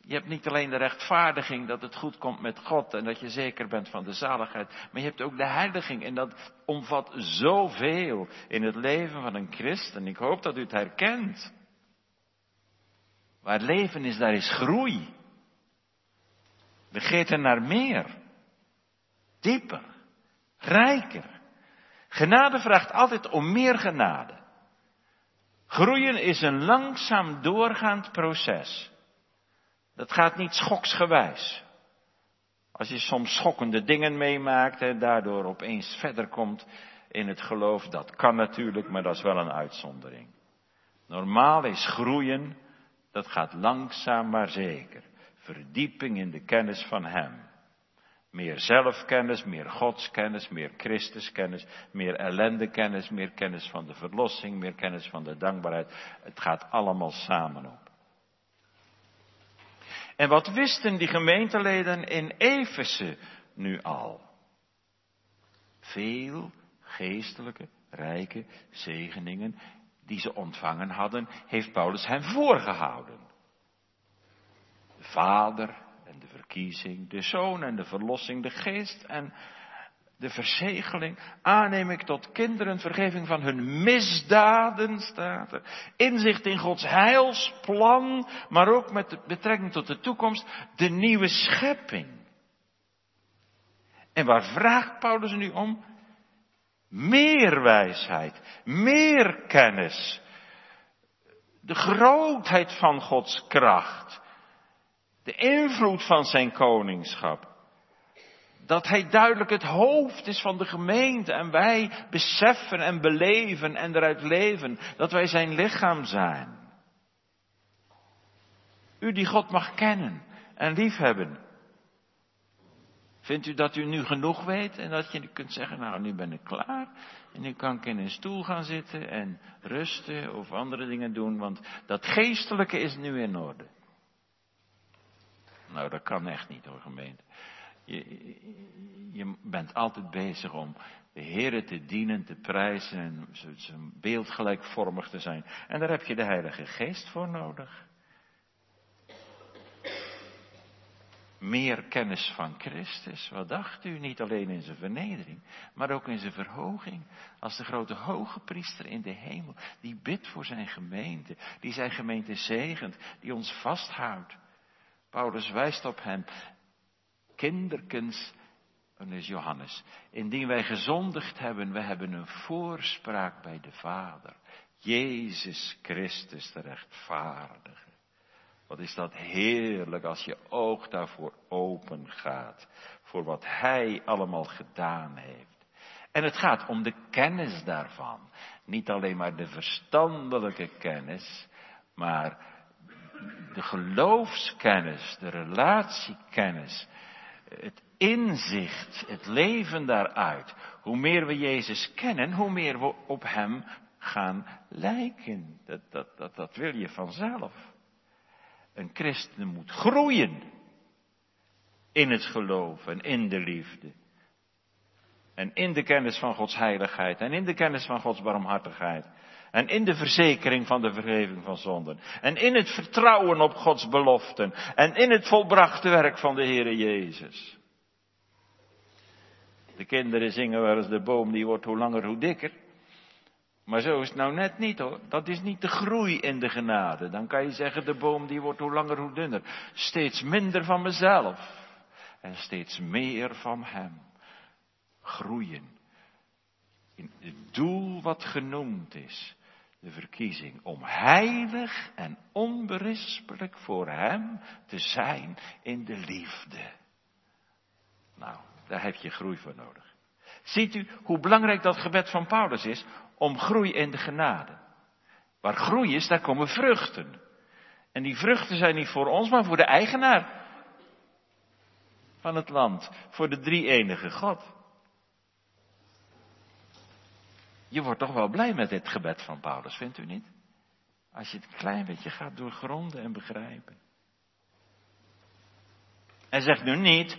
Je hebt niet alleen de rechtvaardiging dat het goed komt met God en dat je zeker bent van de zaligheid, maar je hebt ook de heiliging en dat omvat zoveel in het leven van een christen. Ik hoop dat u het herkent. Waar leven is, daar is groei. Begeerte naar meer. Dieper. Rijker. Genade vraagt altijd om meer genade. Groeien is een langzaam doorgaand proces. Dat gaat niet schoksgewijs. Als je soms schokkende dingen meemaakt en daardoor opeens verder komt in het geloof, dat kan natuurlijk, maar dat is wel een uitzondering. Normaal is groeien dat gaat langzaam maar zeker. Verdieping in de kennis van Hem. Meer zelfkennis, meer godskennis, meer Christuskennis, meer ellendekennis, meer kennis van de verlossing, meer kennis van de dankbaarheid. Het gaat allemaal samen op. En wat wisten die gemeenteleden in Efeze nu al? Veel geestelijke, rijke zegeningen die ze ontvangen hadden, heeft Paulus hen voorgehouden. De Vader en de verkiezing, de Zoon en de verlossing, de Geest en de verzegeling, aanneming tot kinderen, vergeving van hun misdaden, staat er. Inzicht in Gods heilsplan, maar ook met betrekking tot de toekomst, de nieuwe schepping. En waar vraagt Paulus nu om? Meer wijsheid, meer kennis. De grootheid van Gods kracht. De invloed van zijn koningschap. Dat hij duidelijk het hoofd is van de gemeente en wij beseffen en beleven en eruit leven dat wij zijn lichaam zijn. U die God mag kennen en liefhebben, Vindt u dat u nu genoeg weet en dat je kunt zeggen, nou nu ben ik klaar en nu kan ik in een stoel gaan zitten en rusten of andere dingen doen, want dat geestelijke is nu in orde. Nou, dat kan echt niet hoor, gemeente. Je, je bent altijd bezig om de Heer te dienen, te prijzen en zijn beeldgelijkvormig te zijn. En daar heb je de Heilige Geest voor nodig. Meer kennis van Christus. Wat dacht u? Niet alleen in zijn vernedering, maar ook in zijn verhoging. Als de grote hoge priester in de hemel, die bidt voor zijn gemeente, die zijn gemeente zegent, die ons vasthoudt. Paulus wijst op hem. Kinderkens, en is Johannes, indien wij gezondigd hebben, we hebben een voorspraak bij de Vader. Jezus Christus de rechtvaardige. Wat is dat heerlijk als je oog daarvoor open gaat. Voor wat Hij allemaal gedaan heeft. En het gaat om de kennis daarvan. Niet alleen maar de verstandelijke kennis, maar de geloofskennis, de relatiekennis, het inzicht, het leven daaruit. Hoe meer we Jezus kennen, hoe meer we op Hem gaan lijken. Dat, dat, dat, dat wil je vanzelf. Een christen moet groeien in het geloof en in de liefde. En in de kennis van Gods heiligheid en in de kennis van Gods barmhartigheid. En in de verzekering van de vergeving van zonden. En in het vertrouwen op Gods beloften. En in het volbrachte werk van de Heere Jezus. De kinderen zingen wel eens de boom die wordt hoe langer hoe dikker. Maar zo is het nou net niet hoor. Dat is niet de groei in de genade. Dan kan je zeggen, de boom die wordt hoe langer hoe dunner. Steeds minder van mezelf. En steeds meer van Hem. Groeien. In het doel wat genoemd is. De verkiezing om heilig en onberispelijk voor Hem te zijn in de liefde. Nou, daar heb je groei voor nodig. Ziet u hoe belangrijk dat gebed van Paulus is? Om groei in de genade. Waar groei is, daar komen vruchten. En die vruchten zijn niet voor ons, maar voor de eigenaar van het land. Voor de drie enige God. Je wordt toch wel blij met dit gebed van Paulus, vindt u niet? Als je het een klein beetje gaat doorgronden en begrijpen. Hij zegt nu niet,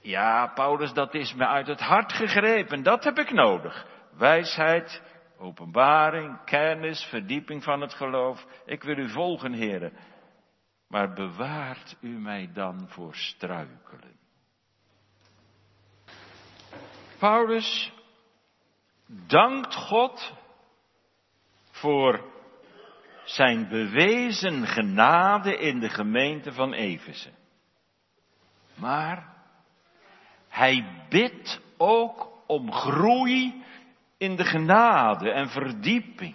ja, Paulus, dat is me uit het hart gegrepen, dat heb ik nodig wijsheid, openbaring, kennis, verdieping van het geloof. Ik wil u volgen, heren. Maar bewaart u mij dan voor struikelen. Paulus dankt God voor zijn bewezen genade in de gemeente van Efeze. Maar hij bidt ook om groei in de genade en verdieping.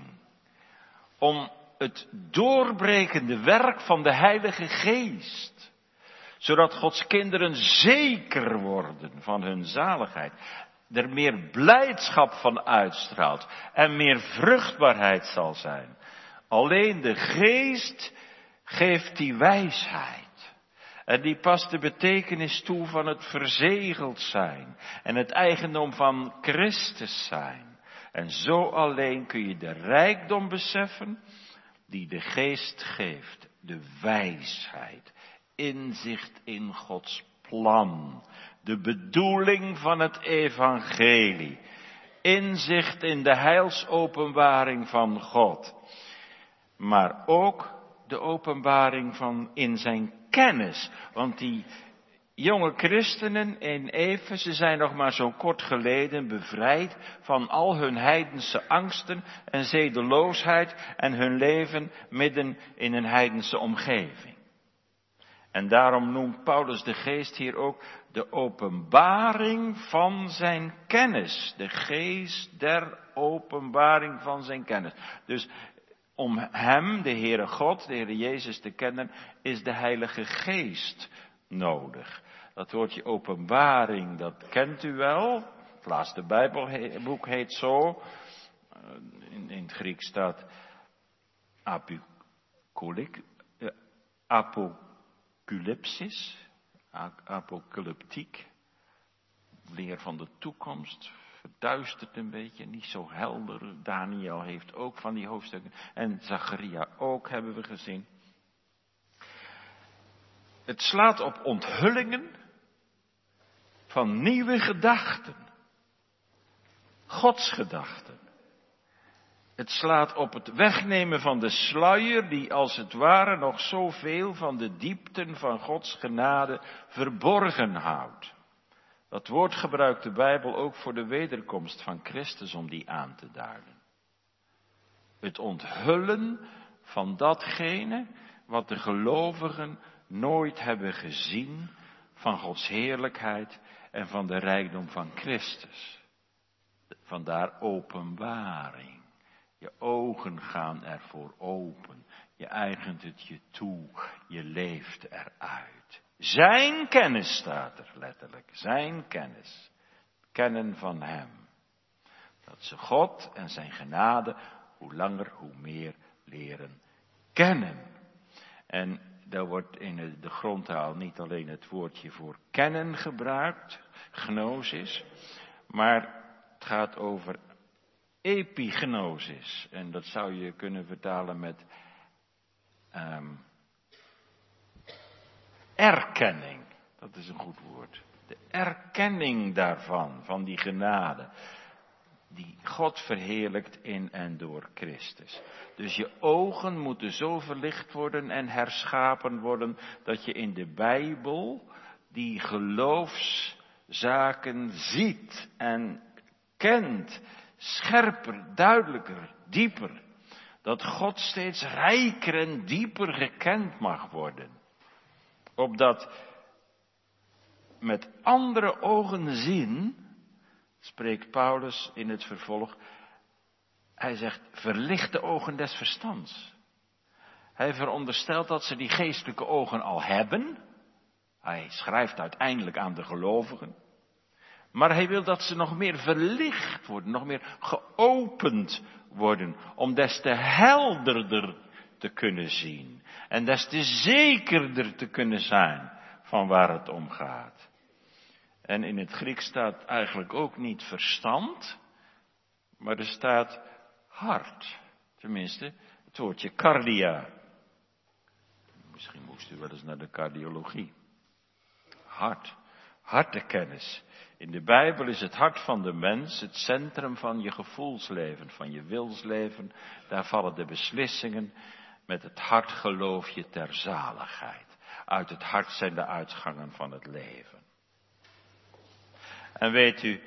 Om het doorbrekende werk van de Heilige Geest. Zodat Gods kinderen zeker worden van hun zaligheid. Er meer blijdschap van uitstraalt en meer vruchtbaarheid zal zijn. Alleen de Geest geeft die wijsheid. En die past de betekenis toe van het verzegeld zijn en het eigendom van Christus zijn. En zo alleen kun je de rijkdom beseffen die de geest geeft, de wijsheid, inzicht in Gods plan, de bedoeling van het evangelie, inzicht in de heilsopenbaring van God, maar ook de openbaring van in zijn kennis, want die jonge christenen in Efeze zijn nog maar zo kort geleden bevrijd van al hun heidense angsten en zedeloosheid en hun leven midden in een heidense omgeving. En daarom noemt Paulus de geest hier ook de openbaring van zijn kennis. De geest der openbaring van zijn kennis. Dus om hem, de Heere God, de Heere Jezus te kennen, is de Heilige Geest nodig. Dat woordje openbaring, dat kent u wel. Het laatste Bijbelboek heet zo. Eh, in, in het Grieks staat eh, apocalypsis, apocalyptiek, leer van de toekomst, verduistert een beetje, niet zo helder. Daniel heeft ook van die hoofdstukken en Zacharia ook, hebben we gezien. Het slaat op onthullingen van nieuwe gedachten. Gods gedachten. Het slaat op het wegnemen van de sluier die als het ware nog zoveel van de diepten van Gods genade verborgen houdt. Dat woord gebruikt de Bijbel ook voor de wederkomst van Christus om die aan te duiden. Het onthullen van datgene wat de gelovigen nooit hebben gezien van Gods heerlijkheid en van de rijkdom van Christus. Vandaar openbaring. Je ogen gaan ervoor open. Je eigent het je toe. Je leeft eruit. Zijn kennis staat er letterlijk. Zijn kennis. Kennen van Hem. Dat ze God en zijn genade hoe langer hoe meer leren kennen. En daar wordt in de grondtaal niet alleen het woordje voor kennen gebruikt, gnosis, maar het gaat over epignosis. En dat zou je kunnen vertalen met um, erkenning. Dat is een goed woord. De erkenning daarvan, van die genade die God verheerlijkt in en door Christus. Dus je ogen moeten zo verlicht worden en herschapen worden dat je in de Bijbel die geloofszaken ziet en kent, scherper, duidelijker, dieper. Dat God steeds rijker en dieper gekend mag worden. Opdat met andere ogen zien spreekt Paulus in het vervolg. Hij zegt, verlicht de ogen des verstands. Hij veronderstelt dat ze die geestelijke ogen al hebben. Hij schrijft uiteindelijk aan de gelovigen. Maar hij wil dat ze nog meer verlicht worden, nog meer geopend worden, om des te helderder te kunnen zien. En des te zekerder te kunnen zijn van waar het om gaat. En in het Grieks staat eigenlijk ook niet verstand, maar er staat hart. Tenminste, het woordje cardia. Misschien moest u wel eens naar de cardiologie. Hart, hartekennis. In de Bijbel is het hart van de mens het centrum van je gevoelsleven, van je wilsleven. Daar vallen de beslissingen. Met het hart geloof je ter zaligheid. Uit het hart zijn de uitgangen van het leven. En weet u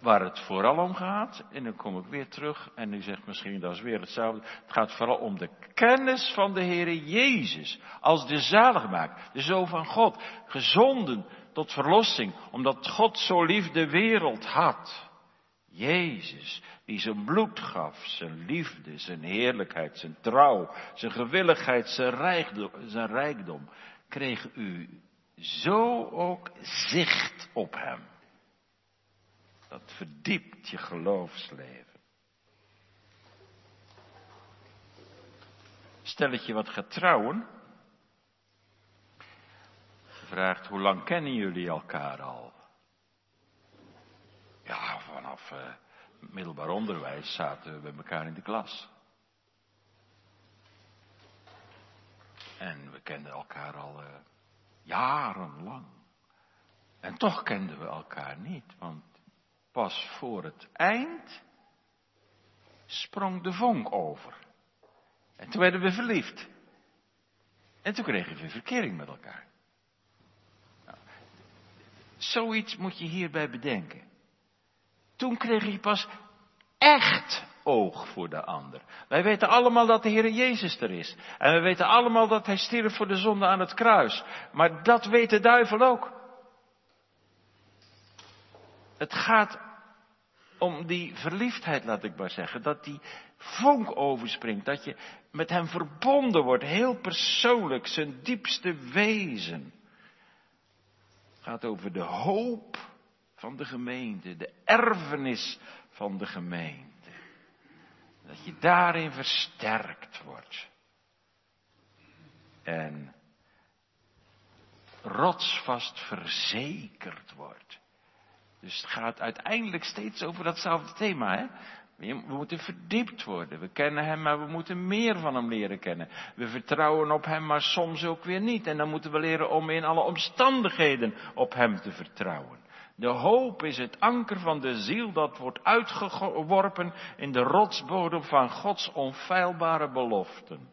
waar het vooral om gaat? En dan kom ik weer terug en u zegt misschien dat is weer hetzelfde. Het gaat vooral om de kennis van de Heere Jezus als de zaligmaker, de Zoon van God, gezonden tot verlossing, omdat God zo lief de wereld had. Jezus, die zijn bloed gaf, zijn liefde, zijn heerlijkheid, zijn trouw, zijn gewilligheid, zijn zijn rijkdom kreeg u zo ook zicht op Hem. Dat verdiept je geloofsleven. Stelletje wat gaat trouwen, vraagt hoe lang kennen jullie elkaar al? Ja, vanaf uh, middelbaar onderwijs zaten we bij elkaar in de klas. En we kenden elkaar al uh, Jarenlang. En toch kenden we elkaar niet, want pas voor het eind sprong de vonk over. En toen werden we verliefd. En toen kregen we verkering met elkaar. Nou, zoiets moet je hierbij bedenken. Toen kreeg je pas echt oog voor de ander. Wij weten allemaal dat de Heer Jezus er is. En we weten allemaal dat Hij stierf voor de zonde aan het kruis. Maar dat weet de duivel ook. Het gaat om die verliefdheid, laat ik maar zeggen. Dat die vonk overspringt. Dat je met hem verbonden wordt. Heel persoonlijk. Zijn diepste wezen. Het gaat over de hoop van de gemeente. De erfenis van de gemeente. Dat je daarin versterkt wordt. En rotsvast verzekerd wordt. Dus het gaat uiteindelijk steeds over datzelfde thema. Hè? We moeten verdiept worden. We kennen Hem, maar we moeten meer van Hem leren kennen. We vertrouwen op Hem, maar soms ook weer niet. En dan moeten we leren om in alle omstandigheden op Hem te vertrouwen. De hoop is het anker van de ziel dat wordt uitgeworpen in de rotsbodem van Gods onfeilbare beloften.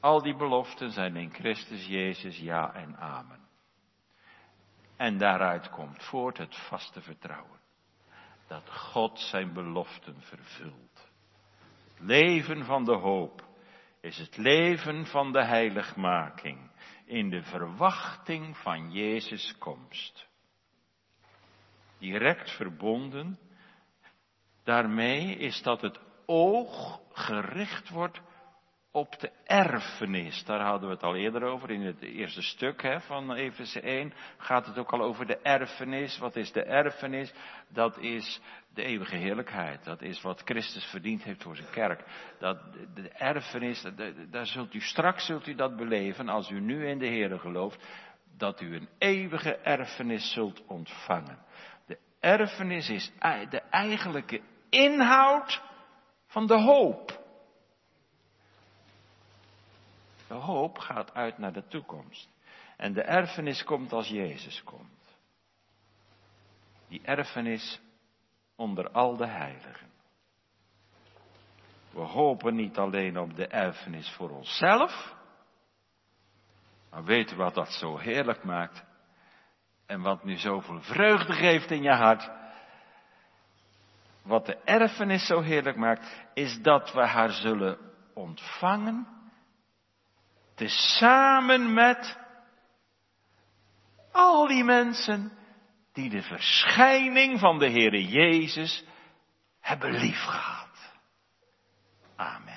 Al die beloften zijn in Christus Jezus ja en amen. En daaruit komt voort het vaste vertrouwen. Dat God zijn beloften vervult. Het leven van de hoop is het leven van de heiligmaking in de verwachting van Jezus' komst. Direct verbonden daarmee is dat het oog gericht wordt op de erfenis. Daar hadden we het al eerder over in het eerste stuk hè, van Efeze 1. Gaat het ook al over de erfenis. Wat is de erfenis? Dat is de eeuwige heerlijkheid. Dat is wat Christus verdiend heeft voor zijn kerk. Dat, de erfenis, daar zult u straks zult u dat beleven als u nu in de Heer gelooft. Dat u een eeuwige erfenis zult ontvangen. De erfenis is de eigenlijke inhoud van de hoop. De hoop gaat uit naar de toekomst. En de erfenis komt als Jezus komt. Die erfenis onder al de heiligen. We hopen niet alleen op de erfenis voor onszelf, maar weten wat dat zo heerlijk maakt en wat nu zoveel vreugde geeft in je hart. Wat de erfenis zo heerlijk maakt, is dat we haar zullen ontvangen, tezamen met al die mensen die de verschijning van de Heere Jezus hebben liefgehad. Amen.